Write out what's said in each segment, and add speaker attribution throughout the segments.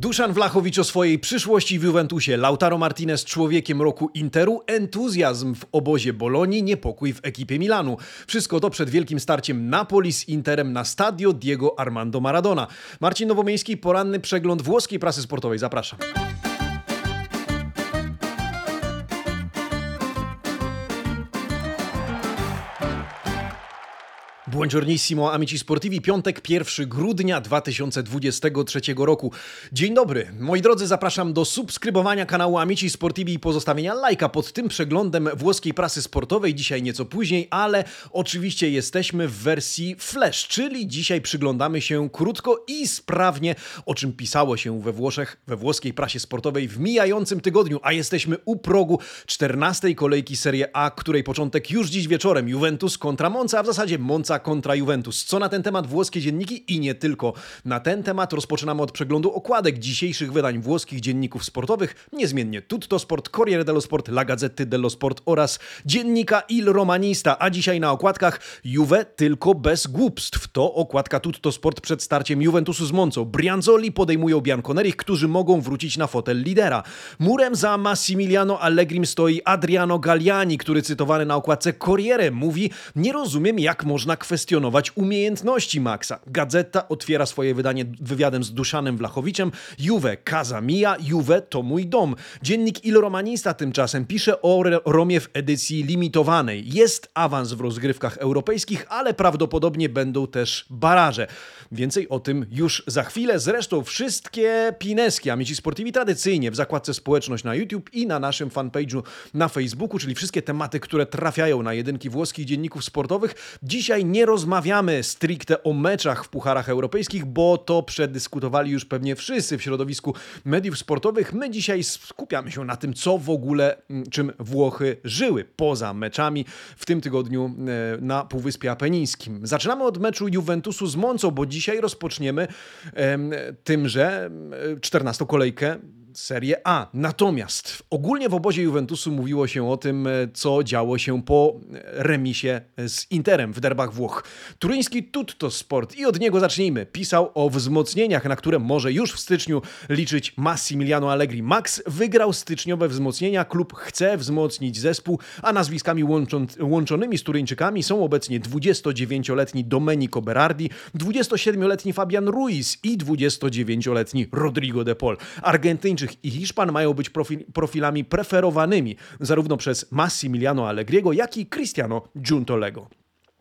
Speaker 1: Duszan Wlachowicz o swojej przyszłości w Juventusie, Lautaro Martinez człowiekiem roku Interu, entuzjazm w obozie Bolonii, niepokój w ekipie Milanu. Wszystko to przed wielkim starciem Napoli z Interem na stadio Diego Armando Maradona. Marcin Nowomiejski, poranny przegląd włoskiej prasy sportowej. Zapraszam. Buongiornissimo, amici sportivi. Piątek, 1 grudnia 2023 roku. Dzień dobry. Moi drodzy, zapraszam do subskrybowania kanału Amici Sportivi i pozostawienia lajka pod tym przeglądem włoskiej prasy sportowej. Dzisiaj nieco później, ale oczywiście jesteśmy w wersji flash, czyli dzisiaj przyglądamy się krótko i sprawnie, o czym pisało się we Włoszech, we włoskiej prasie sportowej w mijającym tygodniu, a jesteśmy u progu 14 kolejki Serie A, której początek już dziś wieczorem. Juventus kontra Monza, a w zasadzie Monza kontra Juventus. Co na ten temat włoskie dzienniki i nie tylko. Na ten temat rozpoczynamy od przeglądu okładek dzisiejszych wydań włoskich dzienników sportowych, niezmiennie Tutto Sport, Corriere dello Sport, La Gazzetta dello Sport oraz dziennika Il Romanista, a dzisiaj na okładkach Juve tylko bez głupstw. To okładka Tutto Sport przed starciem Juventusu z Moncą. Brianzoli podejmują Bianconerich, którzy mogą wrócić na fotel lidera. Murem za Massimiliano Allegrim stoi Adriano Galliani, który cytowany na okładce Corriere mówi nie rozumiem jak można kwestionować umiejętności Maxa. Gazeta otwiera swoje wydanie wywiadem z Duszanem Wlachowiczem. Juve, casa mia, Juve to mój dom. Dziennik Il Romanista tymczasem pisze o Romie w edycji limitowanej. Jest awans w rozgrywkach europejskich, ale prawdopodobnie będą też baraże. Więcej o tym już za chwilę. Zresztą wszystkie pineski Amici Sportivi tradycyjnie w zakładce społeczność na YouTube i na naszym fanpage'u na Facebooku, czyli wszystkie tematy, które trafiają na jedynki włoskich dzienników sportowych. Dzisiaj nie rozmawiamy stricte o meczach w pucharach europejskich, bo to przedyskutowali już pewnie wszyscy w środowisku mediów sportowych. My dzisiaj skupiamy się na tym, co w ogóle, mm, czym Włochy żyły poza meczami w tym tygodniu e, na Półwyspie Apenińskim. Zaczynamy od meczu Juventusu z Moncą, bo dzisiaj rozpoczniemy tymże 14 kolejkę Serie A. Natomiast ogólnie w obozie Juventusu mówiło się o tym, e, co działo się po remisie z Interem w derbach Włoch. Turyński Tutto Sport i od niego zacznijmy. Pisał o wzmocnieniach, na które może już w styczniu liczyć Massimiliano Allegri. Max wygrał styczniowe wzmocnienia, klub chce wzmocnić zespół, a nazwiskami łączą, łączonymi z Turyńczykami są obecnie 29-letni Domenico Berardi, 27-letni Fabian Ruiz i 29-letni Rodrigo de Paul. Argentyńczyk Chińczyk i Hiszpan mają być profil, profilami preferowanymi zarówno przez Massimiliano Allegriego, jak i Cristiano Giuntolego.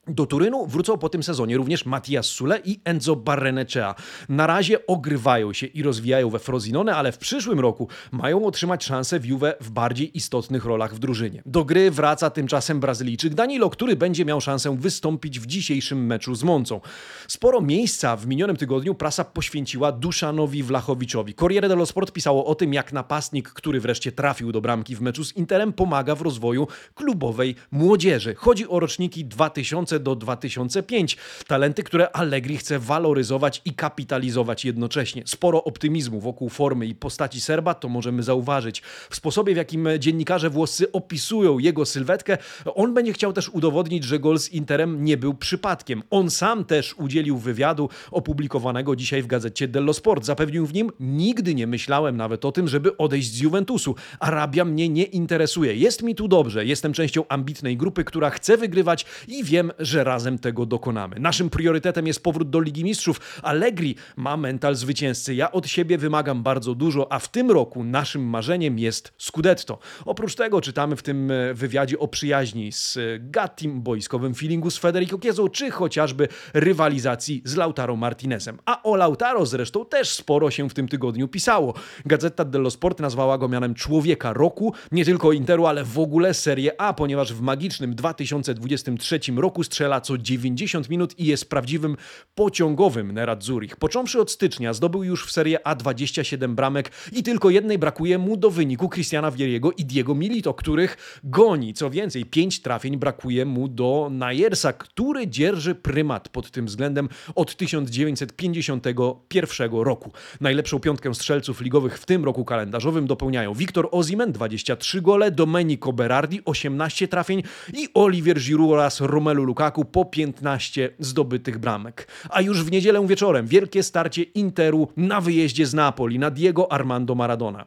Speaker 1: Do Turynu wrócą po tym sezonie również Mattias Sule i Enzo Barrenechea. Na razie ogrywają się i rozwijają we Frosinone, ale w przyszłym roku mają otrzymać szansę w Juve w bardziej istotnych rolach w drużynie. Do gry wraca tymczasem Brazylijczyk Danilo, który będzie miał szansę wystąpić w dzisiejszym meczu z Moncą. Sporo miejsca w minionym tygodniu prasa poświęciła Duszanowi Wlachowiczowi. Corriere dello Sport pisało o tym, jak napastnik, który wreszcie trafił do bramki w meczu z Interem, pomaga w rozwoju klubowej młodzieży. Chodzi o roczniki 2000 do 2005. Talenty, które Allegri chce waloryzować i kapitalizować jednocześnie. Sporo optymizmu wokół formy i postaci Serba to możemy zauważyć. W sposobie, w jakim dziennikarze włoscy opisują jego sylwetkę, on będzie chciał też udowodnić, że gol z Interem nie był przypadkiem. On sam też udzielił wywiadu opublikowanego dzisiaj w gazecie Dello Sport. Zapewnił w nim, nigdy nie myślałem nawet o tym, żeby odejść z Juventusu. Arabia mnie nie interesuje. Jest mi tu dobrze. Jestem częścią ambitnej grupy, która chce wygrywać i wiem, że razem tego dokonamy. Naszym priorytetem jest powrót do Ligi Mistrzów. Allegri ma mental zwycięzcy. Ja od siebie wymagam bardzo dużo, a w tym roku naszym marzeniem jest Scudetto. Oprócz tego czytamy w tym e, wywiadzie o przyjaźni z e, Gattim, boiskowym feelingu z Federico Chiesą, czy chociażby rywalizacji z Lautaro Martinezem. A o Lautaro zresztą też sporo się w tym tygodniu pisało. Gazeta dello Sport nazwała go mianem człowieka roku, nie tylko Interu, ale w ogóle Serie A, ponieważ w magicznym 2023 roku strzela co 90 minut i jest prawdziwym pociągowym Nerazzurich. Począwszy od stycznia zdobył już w Serie A 27 bramek i tylko jednej brakuje mu do wyniku Cristiana Vieriego i Diego Milito, których goni. Co więcej, 5 trafień brakuje mu do Najersa, który dzierży prymat pod tym względem od 1951 roku. Najlepszą piątkę strzelców ligowych w tym roku kalendarzowym dopełniają Victor Ozimen 23 gole, Domenico Berardi 18 trafień i Olivier Giroud oraz Romelu Lukaku Lukaku po 15 zdobytych bramek. A już w niedzielę wieczorem wielkie starcie Interu na wyjeździe z Napoli na Diego Armando Maradona.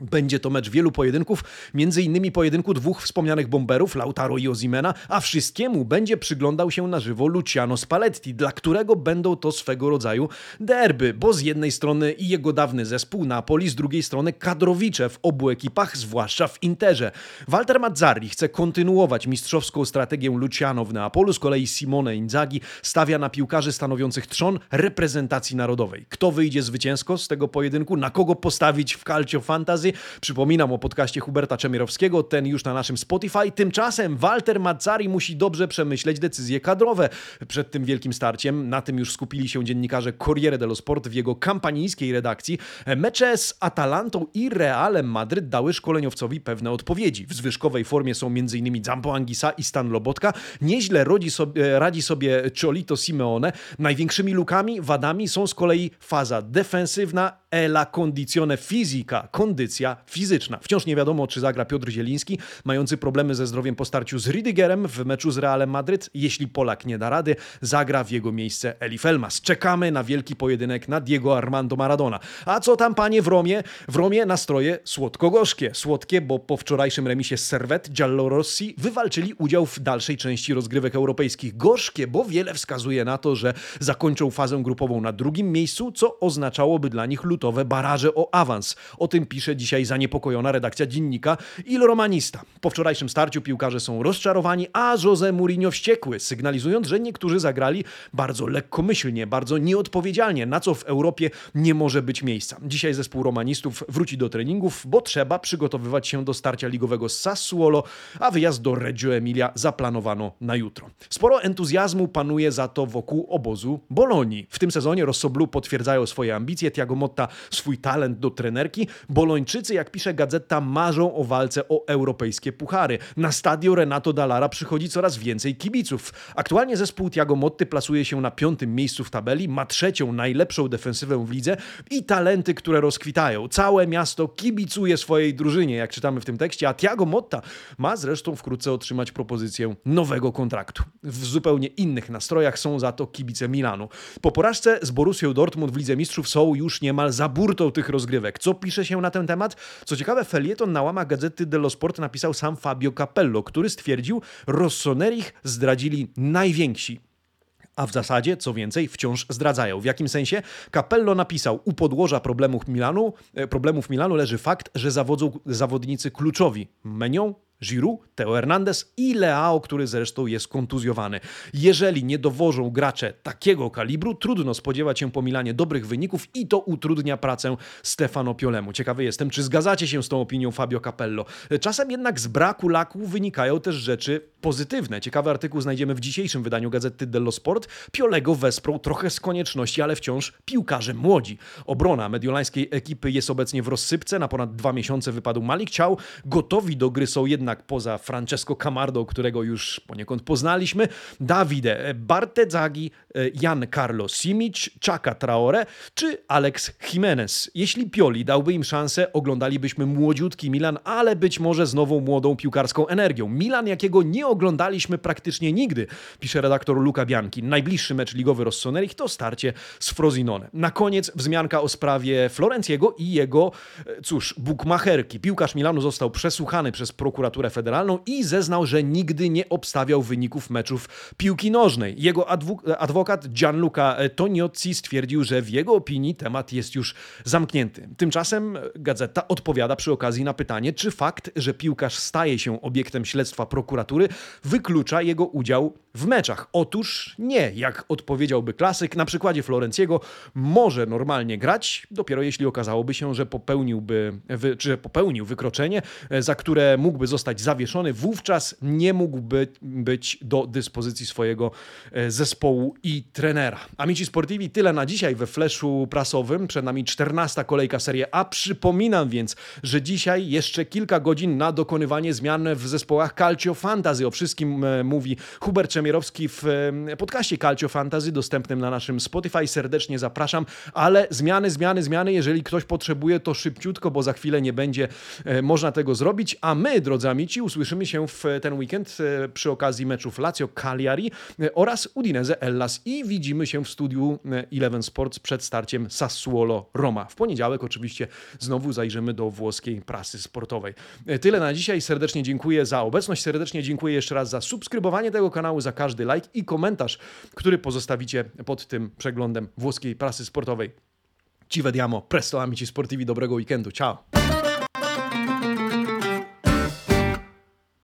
Speaker 1: Będzie to mecz wielu pojedynków, między innymi pojedynku dwóch wspomnianych bomberów, Lautaro i Ozimena, a wszystkiemu będzie przyglądał się na żywo Luciano Spalletti, dla którego będą to swego rodzaju derby, bo z jednej strony jego dawny zespół Napoli, z drugiej strony kadrowicze w obu ekipach, zwłaszcza w Interze. Walter Mazzarri chce kontynuować mistrzowską strategię Luciano w Neapolu, z kolei Simone Inzaghi stawia na piłkarzy stanowiących trzon reprezentacji narodowej. Kto wyjdzie zwycięsko z tego pojedynku, na kogo postawić w Calcio Fantasy, Przypominam o podcaście Huberta Czemierowskiego, ten już na naszym Spotify. Tymczasem Walter Mazzari musi dobrze przemyśleć decyzje kadrowe przed tym wielkim starciem. Na tym już skupili się dziennikarze Corriere dello Sport w jego kampanijskiej redakcji. Mecze z Atalantą i Realem Madryt dały szkoleniowcowi pewne odpowiedzi. W zwyżkowej formie są m.in. Zampo Angisa i Stan Lobotka. Nieźle radzi sobie, radzi sobie Cholito Simeone. Największymi lukami, wadami są z kolei faza defensywna e la condizione fisica, kondycja fizyczna. Wciąż nie wiadomo, czy zagra Piotr Zieliński, mający problemy ze zdrowiem po starciu z Ridigerem w meczu z Realem Madryt. Jeśli Polak nie da rady, zagra w jego miejsce Eli Felmas. Czekamy na wielki pojedynek na Diego Armando Maradona. A co tam, panie, w Romie? W Romie nastroje słodko-gorzkie. Słodkie, bo po wczorajszym remisie z Servet Giallorossi wywalczyli udział w dalszej części rozgrywek europejskich. Gorzkie, bo wiele wskazuje na to, że zakończą fazę grupową na drugim miejscu, co oznaczałoby dla nich lutowe baraże o awans. O tym pisze dzisiaj zaniepokojona redakcja dziennika Il Romanista. Po wczorajszym starciu piłkarze są rozczarowani, a Jose Mourinho wściekły, sygnalizując, że niektórzy zagrali bardzo lekkomyślnie, bardzo nieodpowiedzialnie, na co w Europie nie może być miejsca. Dzisiaj zespół romanistów wróci do treningów, bo trzeba przygotowywać się do starcia ligowego z Sassuolo, a wyjazd do Reggio Emilia zaplanowano na jutro. Sporo entuzjazmu panuje za to wokół obozu Bolonii. W tym sezonie Rossoblu potwierdzają swoje ambicje, Tiago Motta swój talent do trenerki. Bolończycy, jak pisze gazeta, marzą o walce o europejskie puchary. Na stadio Renato Dallara przychodzi coraz więcej kibiców. Aktualnie zespół Tiago Motty plasuje się na piątym miejscu w tabeli, ma trzecią najlepszą defensywę w lidze i talenty, które rozkwitają. Całe miasto kibicuje swojej drużynie, jak czytamy w tym tekście, a Tiago Motta ma zresztą wkrótce otrzymać propozycję nowego kontraktu. W zupełnie innych nastrojach są za to kibice Milanu. Po porażce z Borussią Dortmund w Lidze Mistrzów są już niemal za burtą tych rozgrywek. Co pisze się na ten temat? Co ciekawe, felieton na łamach gazety dello Sport napisał sam Fabio Capello, który stwierdził, Rossonerich zdradzili najwięksi a w zasadzie, co więcej, wciąż zdradzają. W jakim sensie? Capello napisał, u podłoża problemów Milanu, e, problemów Milanu leży fakt, że zawodzą zawodnicy kluczowi. Menią, Giroud, Teo Hernandez i Leao, który zresztą jest kontuzjowany. Jeżeli nie dowożą gracze takiego kalibru, trudno spodziewać się po Milanie dobrych wyników i to utrudnia pracę Stefano Piolemu. Ciekawy jestem, czy zgadzacie się z tą opinią Fabio Capello. Czasem jednak z braku laku wynikają też rzeczy pozytywne. Ciekawy artykuł znajdziemy w dzisiejszym wydaniu gazety dello Sport. Piolego wesprą trochę z konieczności, ale wciąż piłkarze młodzi. Obrona mediolańskiej ekipy jest obecnie w rozsypce. Na ponad dwa miesiące wypadł Malik Ciał. Gotowi do gry są jednak poza Francesco Camardo, którego już poniekąd poznaliśmy, Davide Bartezagi, Jan Carlo Simic, Chaka Traore czy Alex Jimenez. Jeśli Pioli dałby im szansę, oglądalibyśmy młodziutki Milan, ale być może z nową młodą piłkarską energią. Milan, jakiego nie oglądaliśmy praktycznie nigdy, pisze redaktor Luca Bianchi. Najbliższy mecz ligowy Rossonerich to starcie z Frosinone. Na koniec wzmianka o sprawie Florenciego i jego, e, cóż, bukmacherki. Piłkarz Milanu został przesłuchany przez prokuraturę federalną i zeznał, że nigdy nie obstawiał wyników meczów piłki nożnej. Jego adwokat Gianluca Toniozzi stwierdził, że w jego opinii temat jest już zamknięty. Tymczasem gazeta odpowiada przy okazji na pytanie, czy fakt, że piłkarz staje się obiektem śledztwa prokuratury, wyklucza jego udział w meczach. Otóż nie, jak odpowiedziałby klasyk, na przykładzie Florenciego może normalnie grać, dopiero jeśli okazałoby się, że popełniłby, czy popełnił wykroczenie, za które mógłby zostać zawieszony, wówczas nie mógłby być do dyspozycji swojego e, zespołu i trenera. Amici Sportivi tyle na dzisiaj we fleszu prasowym. Przed nami 14 kolejka Serie A. Przypominam więc, że dzisiaj jeszcze kilka godzin na dokonywanie zmian w zespołach Calcio Fantasy. O wszystkim e, mówi Hubert Czemierowski w e, podcaście Calcio Fantasy dostępnym na naszym Spotify. Serdecznie zapraszam, ale zmiany, zmiany, zmiany. Jeżeli ktoś potrzebuje, to szybciutko, bo za chwilę nie będzie można tego zrobić. A my, drodzy Amici. Usłyszymy się w ten weekend przy okazji meczów Lazio Cagliari oraz Udinese Hellas i widzimy się w studiu Eleven Sports przed starciem Sassuolo Roma. W poniedziałek oczywiście znowu zajrzymy do włoskiej prasy sportowej. Tyle na dzisiaj. Serdecznie dziękuję za obecność. Serdecznie dziękuję jeszcze raz za subskrybowanie tego kanału, za każdy like i komentarz, który pozostawicie pod tym przeglądem włoskiej prasy sportowej. Ci vediamo presto amici sportivi, dobrego weekendu. Ciao!